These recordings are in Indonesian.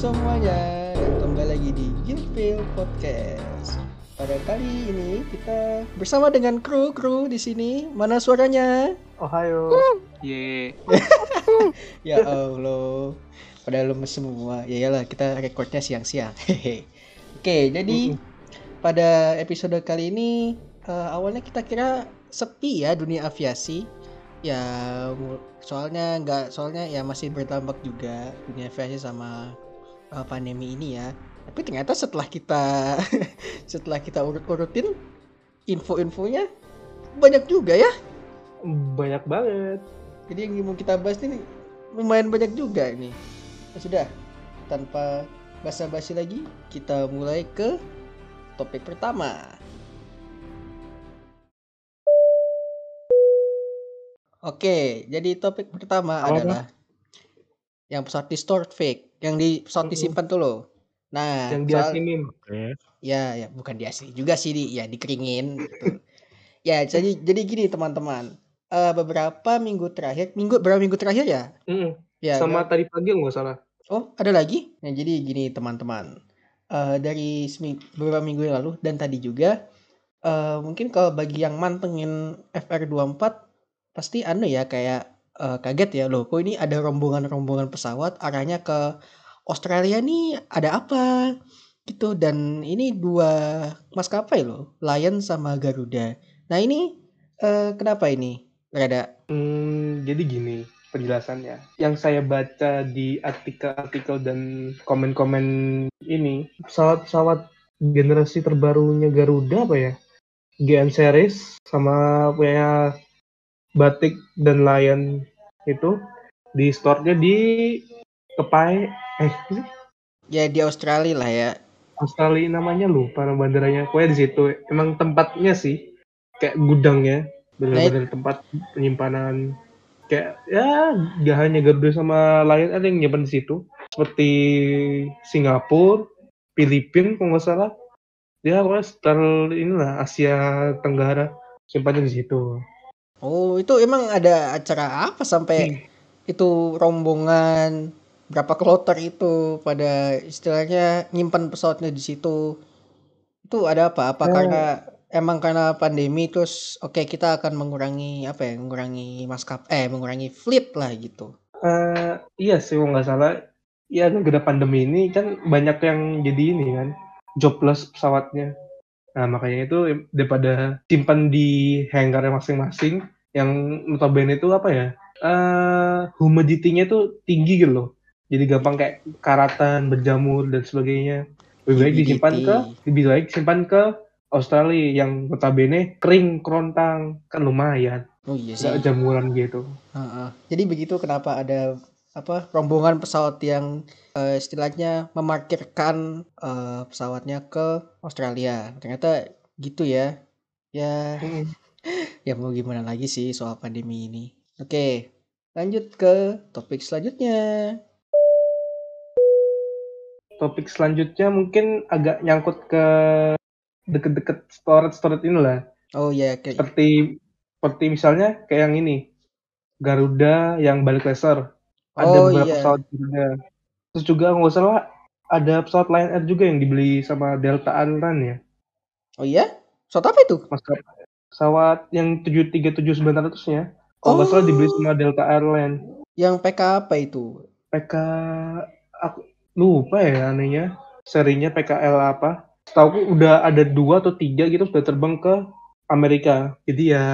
semuanya dan kembali lagi di Gilpil Podcast. Pada kali ini kita bersama dengan kru kru di sini. Mana suaranya? Ohayo. Ye. Ya Allah. Pada lemes semua. Ya iyalah kita recordnya siang-siang. Oke, jadi pada episode kali ini eh, awalnya kita kira sepi ya dunia aviasi. Ya soalnya nggak soalnya ya masih berdampak juga dunia aviasi sama eh, pandemi ini ya. Tapi ternyata setelah kita setelah kita urut-urutin info-infonya banyak juga ya. Banyak banget. Jadi yang mau kita bahas ini lumayan banyak juga ini. Ya sudah, tanpa basa-basi lagi, kita mulai ke topik pertama. Oke, jadi topik pertama Apa? adalah yang pesawat di stored fake, yang di pesawat Mm-mm. disimpan tuh loh. Nah, yang soal- diasinin. Ya, ya bukan di asli juga sih, di, ya dikeringin gitu. ya, jadi jadi gini teman-teman. Eh, beberapa minggu terakhir, minggu berapa minggu terakhir ya? Mm-mm. Ya, Sama ber- tadi pagi nggak salah. oh ada lagi? Nah, jadi gini teman-teman. Eh, dari seming- beberapa minggu yang lalu dan tadi juga, eh, mungkin kalau bagi yang mantengin FR24 pasti anu ya kayak eh, kaget ya loh. Kok ini ada rombongan-rombongan pesawat arahnya ke Australia nih ada apa? gitu dan ini dua maskapai loh Lion sama Garuda nah ini eh, kenapa ini Rada Hmm, jadi gini penjelasannya. Yang saya baca di artikel-artikel dan komen-komen ini, pesawat-pesawat generasi terbarunya Garuda apa ya? GN series sama punya Batik dan Lion itu di store-nya di Kepai eh sih? ya di Australia lah ya Australia namanya lupa nama bandaranya. Pokoknya di situ emang tempatnya sih kayak gudangnya, benar-benar tempat penyimpanan kayak ya gak hanya Garuda sama lain ada yang nyimpan di situ seperti Singapura, Filipina kalau nggak salah. Ya pokoknya sekitar inilah Asia Tenggara simpannya di situ. Oh itu emang ada acara apa sampai itu rombongan berapa kloter itu pada istilahnya nyimpan pesawatnya di situ? Itu ada apa? Apa Eh. karena emang karena pandemi terus oke kita akan mengurangi apa ya mengurangi maskap eh mengurangi fleet lah gitu. Eh, iya sih nggak salah. Ya gara pandemi ini kan banyak yang jadi ini kan jobless pesawatnya nah makanya itu daripada simpan di hangarnya masing-masing yang notabene itu apa ya eh humidity-nya tuh tinggi gitu loh. Jadi gampang kayak karatan berjamur dan sebagainya. Lebih baik disimpan ke lebih baik simpan ke Australia yang notabene kering kerontang. Kan lumayan. Oh iya sih. Jamuran gitu. Heeh. Jadi begitu kenapa ada apa rombongan pesawat yang eh, istilahnya memarkirkan eh, pesawatnya ke Australia. Ternyata gitu ya. Ya, ya mau gimana lagi sih soal pandemi ini. Oke, lanjut ke topik selanjutnya. topik selanjutnya mungkin agak nyangkut ke deket-deket storage storage inilah Oh ya, kayak seperti seperti misalnya kayak yang ini Garuda yang balik laser ada Oh, beberapa iya. pesawat juga terus juga nggak salah ada pesawat Lion Air juga yang dibeli sama Delta Airlines ya Oh iya? Pesawat apa itu? maskapai pesawat yang 737-900 nya kalau nggak salah Oh. dibeli sama Delta Airlines Yang PK apa itu? PK aku lupa ya anehnya serinya PKL apa setahu udah ada dua atau tiga gitu sudah terbang ke Amerika jadi ya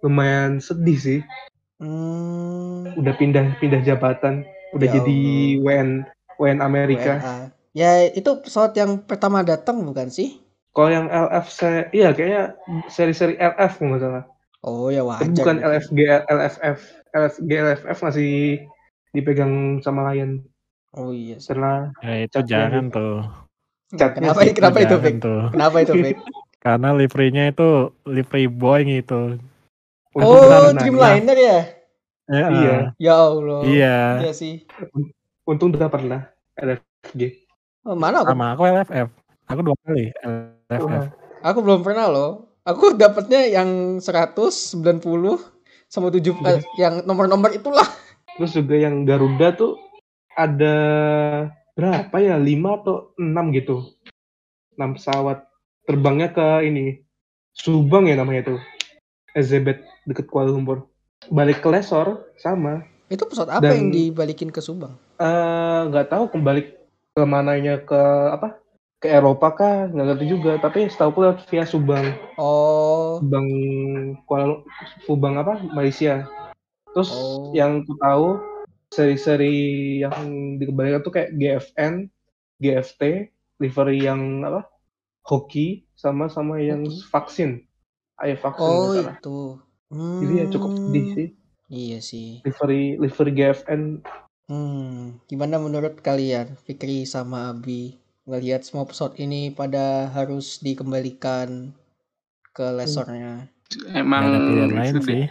lumayan sedih sih Hmm, udah pindah pindah jabatan udah Ya jadi WN WN Amerika WNA. Ya, itu pesawat yang pertama datang bukan sih? kalau yang LF se- iya kayaknya seri-seri LF nggak salah Oh ya wajar. tapi bukan gitu. LFG LFF LFG LFF masih dipegang sama Lion Oh iya. setelah Ya itu Catnya jangan tuh. catnya Kenapa sih kenapa itu, Fik? tuh. Kenapa itu, Fik? Karena liverynya itu livery boy gitu. Oh, Dreamliner ya? Ya, Iya. Ya Allah. Iya. Iya sih. untung udah pernah LFG Oh, mana aku? Sama aku LFF. Aku dua kali LFF. Wah. Aku belum pernah loh. Aku dapatnya yang 100, 90 sama 7 eh, yang nomor-nomor itulah. Terus juga yang Garuda tuh ada berapa ya lima atau enam gitu enam pesawat terbangnya ke ini Subang ya namanya tuh Elizabeth deket Kuala Lumpur. Balik ke Lesor sama. Itu pesawat apa Dan- yang dibalikin ke Subang? Eh, nggak tahu kembali ke mananya ke apa? Ke Eropa kah? Nggak ngerti juga tapi setahu aku lewat via Subang. Oh, Subang Kuala Subang apa? Malaysia. Terus Oh. yang ku tahu seri-seri yang dikembalikan tuh kayak GFN GFT livery yang apa? Hoki sama sama yang Hoki. vaksin ayo vaksin oh nggak salah. itu. jadi ya cukup sedih Hmm, sih Iya sih. livery livery GFN Hmm, gimana menurut kalian, Fikri sama Abi, ngelihat semua pesawat ini pada harus dikembalikan ke lesornya? Emang lain sudah, sih.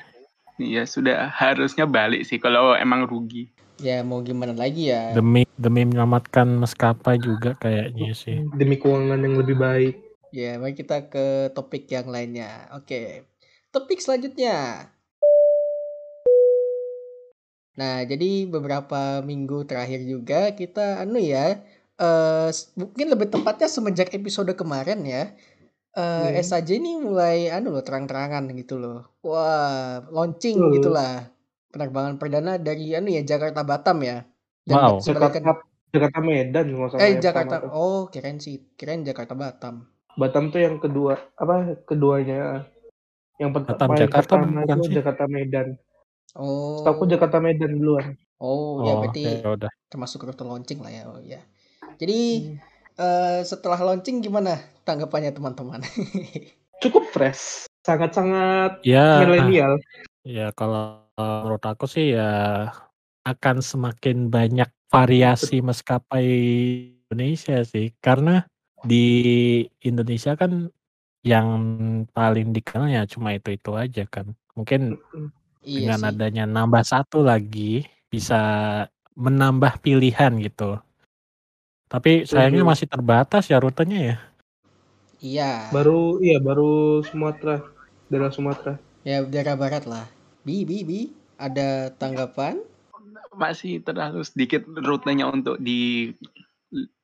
Iya sudah harusnya balik sih kalau emang rugi. Ya mau gimana lagi ya? Demi demi menyelamatkan maskapai juga kayaknya sih. demi keuangan yang lebih baik Ya, mari kita ke topik yang lainnya. Oke, topik selanjutnya. Nah, jadi beberapa minggu terakhir juga kita anu ya, eh s- mungkin lebih tepatnya semenjak episode kemarin ya, eh Hmm. SAJ ini mulai anu loh terang-terangan gitu loh. Wah, launching Betul. gitulah. Penerbangan perdana dari anu ya Jakarta Batam ya. Dan Wow. Jakarta Jakarta Medan kalau eh yang Jakarta. Oh, kirain sih, kirain Jakarta Batam. Batam tuh yang kedua apa keduanya yang pertama Batam, Jakarta pertama bukan itu sih? Jakarta Medan Oh. setahu aku Jakarta Medan duluan Oh, ya Oh, berarti ya udah. termasuk rute launching lah ya. Oh ya. Jadi eh, setelah launching gimana tanggapannya teman-teman? cukup fresh sangat-sangat Ya, milenial ya kalau menurut aku sih ya akan semakin banyak variasi maskapai Indonesia sih. Karena di Indonesia kan yang paling dikenal ya cuma itu-itu aja kan. Mungkin iya dengan sih. adanya nambah satu lagi bisa menambah pilihan gitu. Tapi sayangnya masih terbatas ya rutenya ya. Iya. baru iya baru Sumatera daerah Sumatera Ya daerah barat lah. Bi bi bi ada tanggapan? Masih terlalu sedikit rutenya untuk di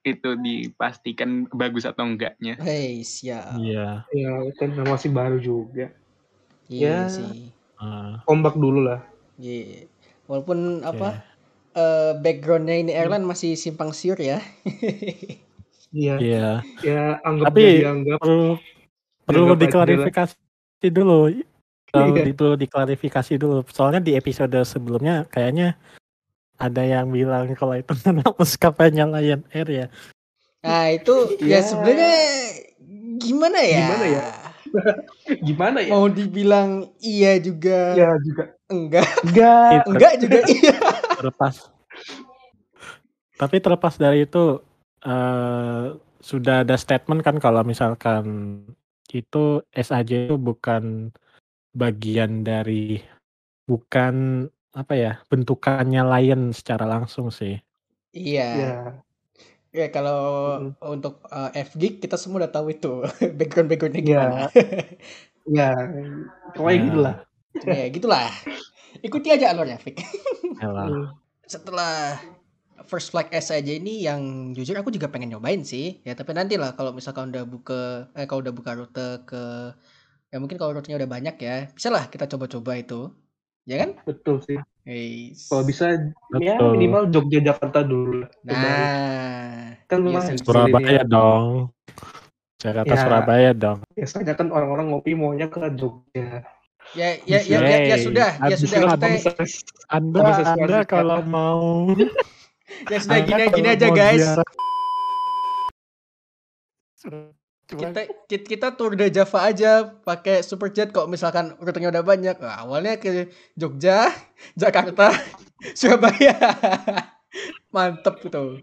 itu dipastikan bagus atau enggaknya. Hei, siap. Iya. ya kan masih baru juga Iya Ya. sih. Ah, ombak dulu lah Iya. Walaupun oke. apa eh, backgroundnya ini airline masih simpang siur ya. iya Iya. ya anggap Tapi jadi anggap perlu perlu Dianggap aja diklarifikasi dulu. Kalau Iya. di- perlu diklarifikasi dulu. Soalnya di episode sebelumnya kayaknya ada yang bilang kalau itu karena maskapainya Lion Air ya. Nah itu ya Ya. sebenarnya gimana ya? Gimana ya? gimana ya Mau dibilang iya juga ya juga enggak, enggak Itu enggak juga iya. terlepas. Tapi terlepas dari itu eh sudah ada statement kan kalau misalkan itu SAJ itu bukan bagian dari bukan apa ya bentukannya Lion secara langsung sih. Iya. ya Ya kalau untuk uh, F-Geek kita semua udah tahu itu background backgroundnya Iya. gimana. ya pokoknya Nah, gitu lah ya gitulah. Ikuti aja alurnya, Fik. Hmm. Setelah First Flight S aja ini yang jujur aku juga pengen nyobain sih. Ya tapi nanti lah kalau misalkan udah buka eh kalau udah buka rute ke ya mungkin kalau rutenya udah banyak ya, bisa lah kita coba-coba itu. Ya kan? betul sih Hey. kalau bisa ya minimal Jogja Jakarta dulu. Nah, kan iya lumayan sih. Surabaya ya. dong. Jakarta Ya. Surabaya dong. biasanya kan orang-orang ngopi maunya ke Jogja Ya ya ya, ya, ya sudah, ya sudah kita Anda Anda sekarang. kalau mau ya sudah Anda gini gini aja guys. Kita kita, kita tour de Java aja pakai superjet kok misalkan rutenya udah banyak. Nah, awalnya ke Jogja Jakarta Surabaya. Mantep gitu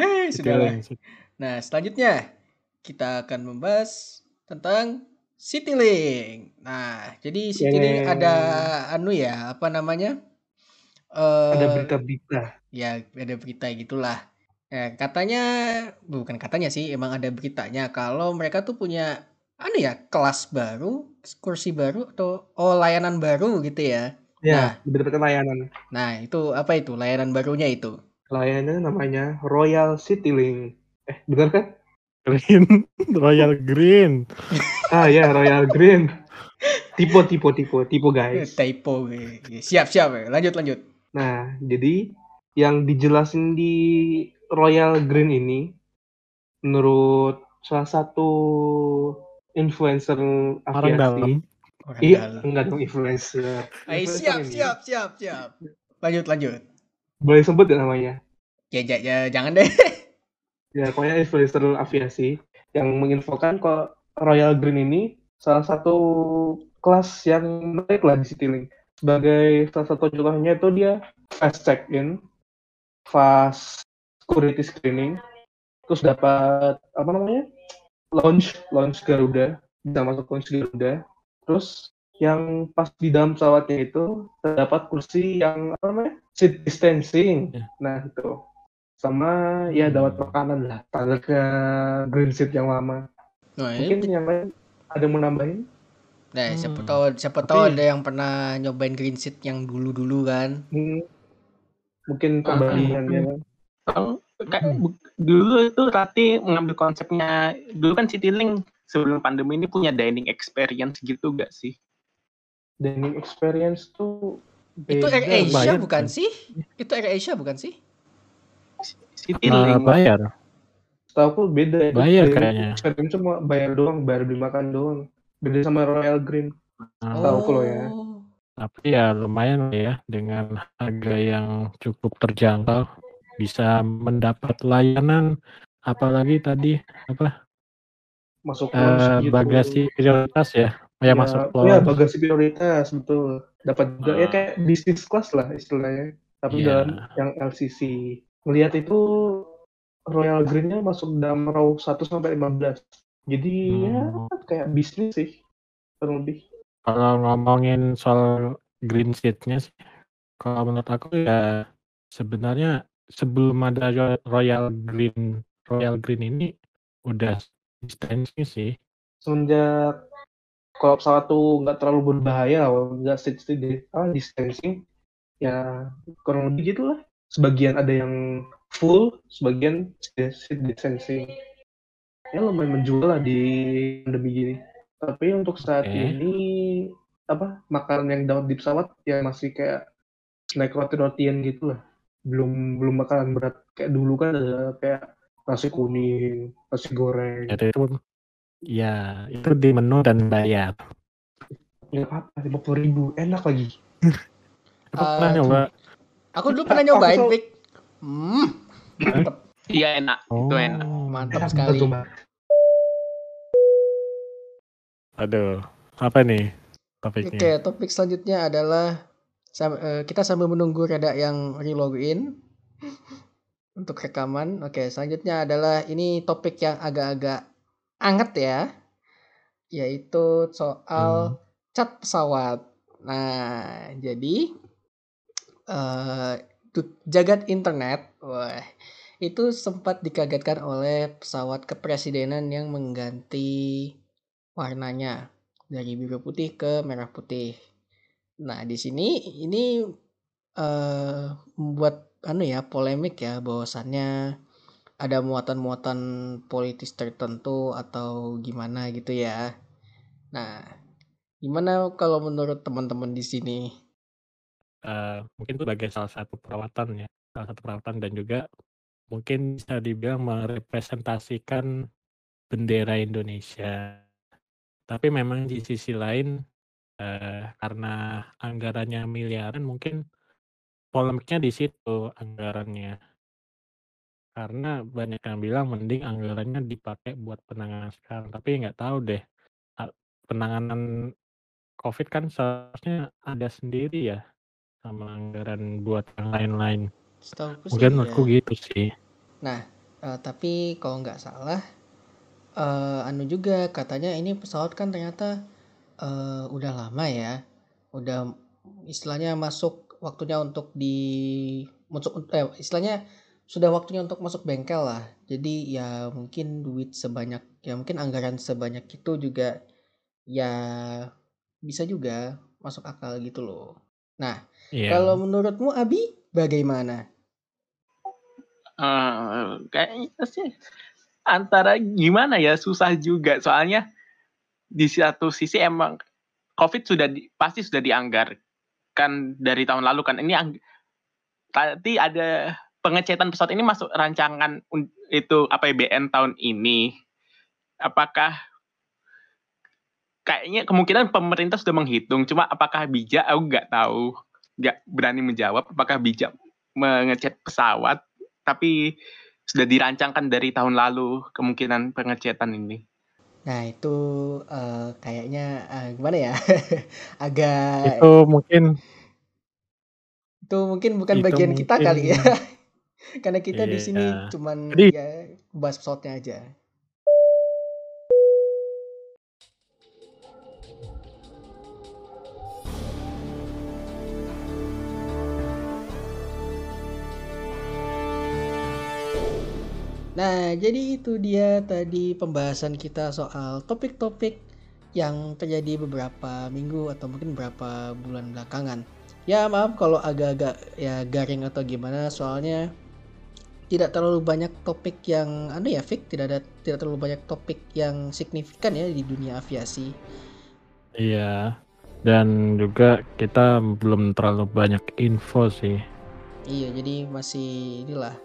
hei sudah nah selanjutnya kita akan membahas tentang Citylink. Nah jadi Citylink Yeay. ada anu ya apa namanya? Eh, ada berita-berita. ya ada berita gitulah ya katanya bukan katanya sih emang ada beritanya kalau mereka tuh punya anu ya kelas baru kursi baru atau oh layanan baru gitu ya Ya, mendapatkan layanan. Nah, itu apa itu layanan barunya itu? Layanan namanya Royal Citylink. Eh, benar kan? Green, Royal Green. Ah ya, Royal Green. Tipe, tipe, tipe, tipe Eh, guys. Typo. eh. Siap, siap. eh. Lanjut, lanjut. Nah, jadi yang dijelasin di Royal Green ini, menurut salah satu influencer Orang aviasi, dalam. Orang iya, dalam. enggak dong influencer. Ay, Influencer siap, ini, siap, siap, siap. Lanjut, lanjut. Boleh sebut ya namanya? Ya, ya, ya, jangan deh. Ya, pokoknya influencer aviasi yang menginfokan kok Royal Green ini salah satu kelas yang menarik lah di Citylink. Sebagai salah satu contohnya itu dia fast check-in, fast security screening, terus dapat apa namanya launch launch Garuda, bisa masuk launch Garuda, terus yang pas di dalam pesawatnya itu terdapat kursi yang apa namanya seat distancing, Ya. nah itu sama ya dapat Hmm. makanan lah. Standarnya green seat yang lama. Nah, mungkin ini, yang lain ada yang mau nambahin? Nah, siapa Hmm. tahu, siapa Tapi- tahu ada yang pernah nyobain green seat yang dulu-dulu kan. Hmm, mungkin Ah, kembalian Kalau kan bu- dulu itu Rati mengambil konsepnya dulu kan Citylink sebelum pandemi ini punya dining experience gitu gak sih? dining experience tuh Itu Air Asia bayar, bukan kan? sih? Itu Air Asia bukan sih? Nah, Citylink. bayar. Setahu aku beda ya. Bayar kayaknya. experience cuma bayar doang bayar beli makan doang beda sama Royal Green Nah, Tahu aku loh ya. Oh. Tapi ya lumayan lah ya dengan harga yang cukup terjangkau bisa mendapat layanan apalagi tadi apa masuk launch gitu. bagasi prioritas ya ya, masuk ya launch. bagasi prioritas betul dapat juga ya Ah. kayak bisnis class lah istilahnya tapi Iya. dalam yang LCC melihat itu Royal Green-nya masuk dalam row 1 sampai 15 jadi ya Hmm. kayak bisnis sih kurang lebih Kalau ngomongin soal green seat-nya sih, kalau menurut aku ya sebenarnya sebelum ada Ro- Royal Green Royal Green ini udah distancing sih. semenjak kalau pesawat tuh nggak terlalu berbahaya nggak di ah, distancing ya kurang lebih gitu lah sebagian ada yang full sebagian seat distancing ya lumayan menjual lah di pandemi gini tapi untuk saat Oke. ini apa makanan yang dapat di pesawat ya masih kayak snack roti-rotian gitu lah belum belum makanan berat kayak dulu kan ada kayak nasi kuning nasi goreng Jadi itu ya itu di menu dan bayar. nggak apa-apa lima puluh ribu enak lagi Aku pernah Eh, nyoba. Aku dulu pernah nyobain, Pik. Hmm, mantep, Iya enak, itu enak. mantap Enak sekali. Mbak. Aduh, apa nih Oke, topiknya? topik selanjutnya adalah sam- eh, kita sambil menunggu reda yang relogin untuk rekaman. Oke, selanjutnya adalah ini topik yang agak-agak anget ya, yaitu Hmm. soal cat pesawat. Nah, jadi tu- jagat internet, wah, itu sempat dikagetkan oleh pesawat kepresidenan yang mengganti warnanya dari biru putih ke merah putih. Nah, di sini ini eh membuat anu ya polemik ya bahwasannya ada muatan-muatan politis tertentu atau gimana gitu ya. Nah, gimana kalau menurut teman-teman di sini? Eh, mungkin itu sebagai salah satu perawatan ya, salah satu perawatan dan juga mungkin bisa dibilang merepresentasikan bendera Indonesia. Tapi memang di sisi lain eh, karena anggarannya miliaran mungkin polemiknya di situ anggarannya. Karena banyak yang bilang mending anggarannya dipakai buat penanganan sekarang. Tapi nggak tahu deh penanganan COVID kan seharusnya ada sendiri ya sama anggaran buat yang lain-lain. Mungkin menurutku gitu sih. Nah, eh, tapi kalau nggak salah, eh, anu juga katanya ini pesawat kan ternyata eh, udah lama ya, udah istilahnya masuk waktunya untuk di masuk eh, istilahnya sudah waktunya untuk masuk bengkel lah. Jadi ya mungkin duit sebanyak ya mungkin anggaran sebanyak itu juga ya bisa juga masuk akal gitu loh. Nah, Iya. kalau menurutmu Abi bagaimana? Eh, kayaknya sih antara gimana ya susah juga soalnya di satu sisi emang COVID sudah di- pasti sudah dianggarkan dari tahun lalu kan. Ini tadi ada pengecetan pesawat ini masuk rancangan itu APBN tahun ini. Apakah kayaknya kemungkinan pemerintah sudah menghitung cuma apakah bijak? Aku nggak tahu. Nggak berani menjawab apakah bijak mengecet pesawat tapi sudah dirancangkan dari tahun lalu kemungkinan pengecetan ini. Nah, itu eh, kayaknya eh, gimana ya? Agak Itu mungkin itu mungkin bukan itu bagian kita mungkin kali ya. Karena kita di sini Iya. cuman Jadi- ya bahas pesawatnya aja. Nah, jadi itu dia tadi pembahasan kita soal topik-topik yang terjadi beberapa minggu atau mungkin beberapa bulan belakangan. Ya maaf kalau agak-agak ya garing atau gimana soalnya tidak terlalu banyak topik yang anu ya Fik, tidak ada tidak terlalu banyak topik yang signifikan ya di dunia aviasi. iya. Dan juga kita belum terlalu banyak info sih. Iya, jadi masih inilah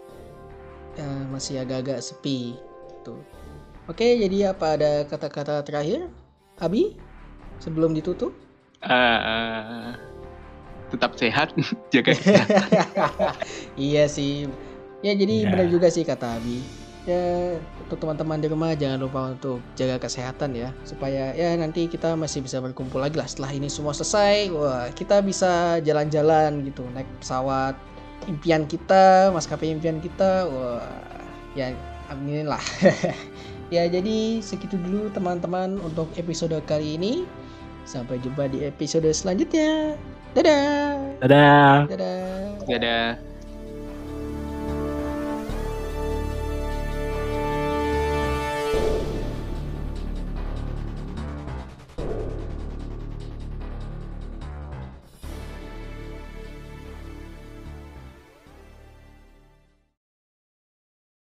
ya, masih agak-agak sepi tuh. Oke, jadi apa ada kata-kata terakhir? Abi sebelum ditutup? Eh, tetap sehat, jaga kesehatan. iya sih. Ya jadi Ya. benar juga sih kata Abi. Ya untuk teman-teman di rumah jangan lupa untuk jaga kesehatan ya supaya ya nanti kita masih bisa berkumpul lagi lah setelah ini semua selesai. Wah kita bisa jalan-jalan gitu naik pesawat impian kita maskapai impian kita. Wah ya aminin lah. ya jadi segitu dulu teman-teman untuk episode kali ini. Sampai jumpa di episode selanjutnya. Dadah. Dadah. Dadah. Dadah.